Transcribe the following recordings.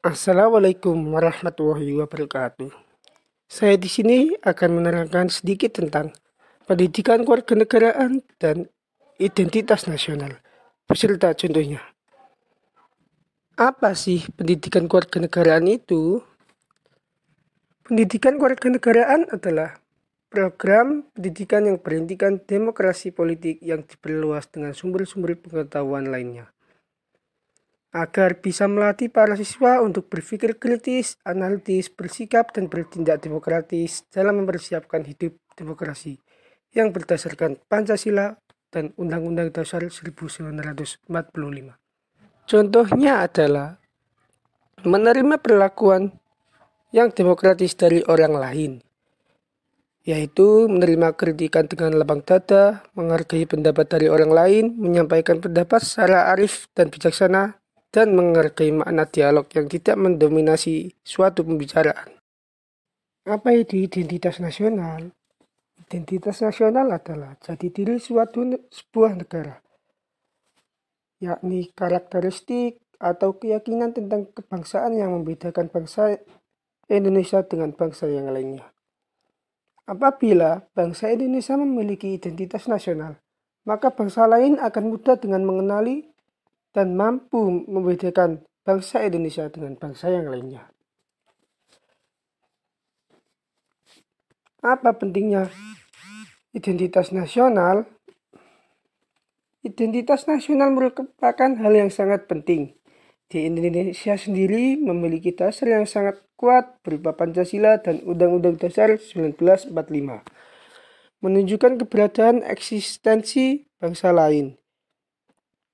Assalamualaikum warahmatullahi wabarakatuh. Saya di sini akan menerangkan sedikit tentang pendidikan kewarganegaraan dan identitas nasional, beserta contohnya. Apa sih pendidikan kewarganegaraan itu? Pendidikan kewarganegaraan adalah program pendidikan yang berintikan demokrasi politik yang diperluas dengan sumber-sumber pengetahuan lainnya agar bisa melatih para siswa untuk berpikir kritis, analitis, bersikap, dan bertindak demokratis dalam mempersiapkan hidup demokrasi yang berdasarkan Pancasila dan Undang-Undang Dasar 1945. Contohnya adalah menerima perlakuan yang demokratis dari orang lain, yaitu menerima kritikan dengan lapang dada, menghargai pendapat dari orang lain, menyampaikan pendapat secara arif dan bijaksana, dan menghargai makna dialog yang tidak mendominasi suatu pembicaraan. Apa itu identitas nasional? Identitas nasional adalah jati diri suatu sebuah negara, yakni karakteristik atau keyakinan tentang kebangsaan yang membedakan bangsa Indonesia dengan bangsa yang lainnya. Apabila bangsa Indonesia memiliki identitas nasional, maka bangsa lain akan mudah dengan mengenali dan mampu membedakan bangsa Indonesia dengan bangsa yang lainnya. Apa pentingnya identitas nasional? Identitas nasional merupakan hal yang sangat penting. Di Indonesia sendiri memiliki dasar yang sangat kuat berupa Pancasila dan Undang-Undang Dasar 1945 menunjukkan keberadaan eksistensi bangsa lain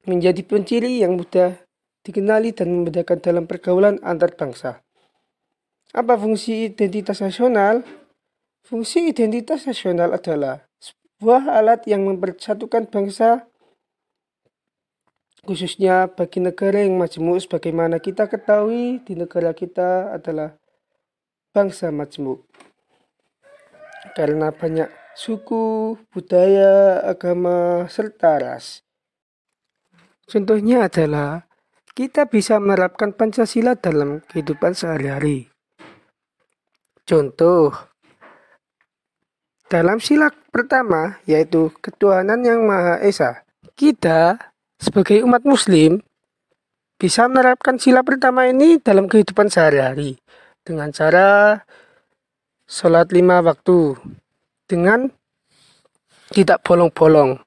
menjadi penciri yang mudah dikenali dan membedakan dalam pergaulan antar bangsa. Apa fungsi identitas nasional? Fungsi identitas nasional adalah sebuah alat yang mempersatukan bangsa khususnya bagi negara yang majemuk sebagaimana kita ketahui di negara kita adalah bangsa majemuk karena banyak suku, budaya, agama, serta ras. Contohnya adalah kita bisa menerapkan Pancasila dalam kehidupan sehari-hari. Contoh, dalam sila pertama yaitu ketuhanan yang Maha Esa, kita sebagai umat muslim bisa menerapkan sila pertama ini dalam kehidupan sehari-hari dengan cara sholat lima waktu dengan tidak bolong-bolong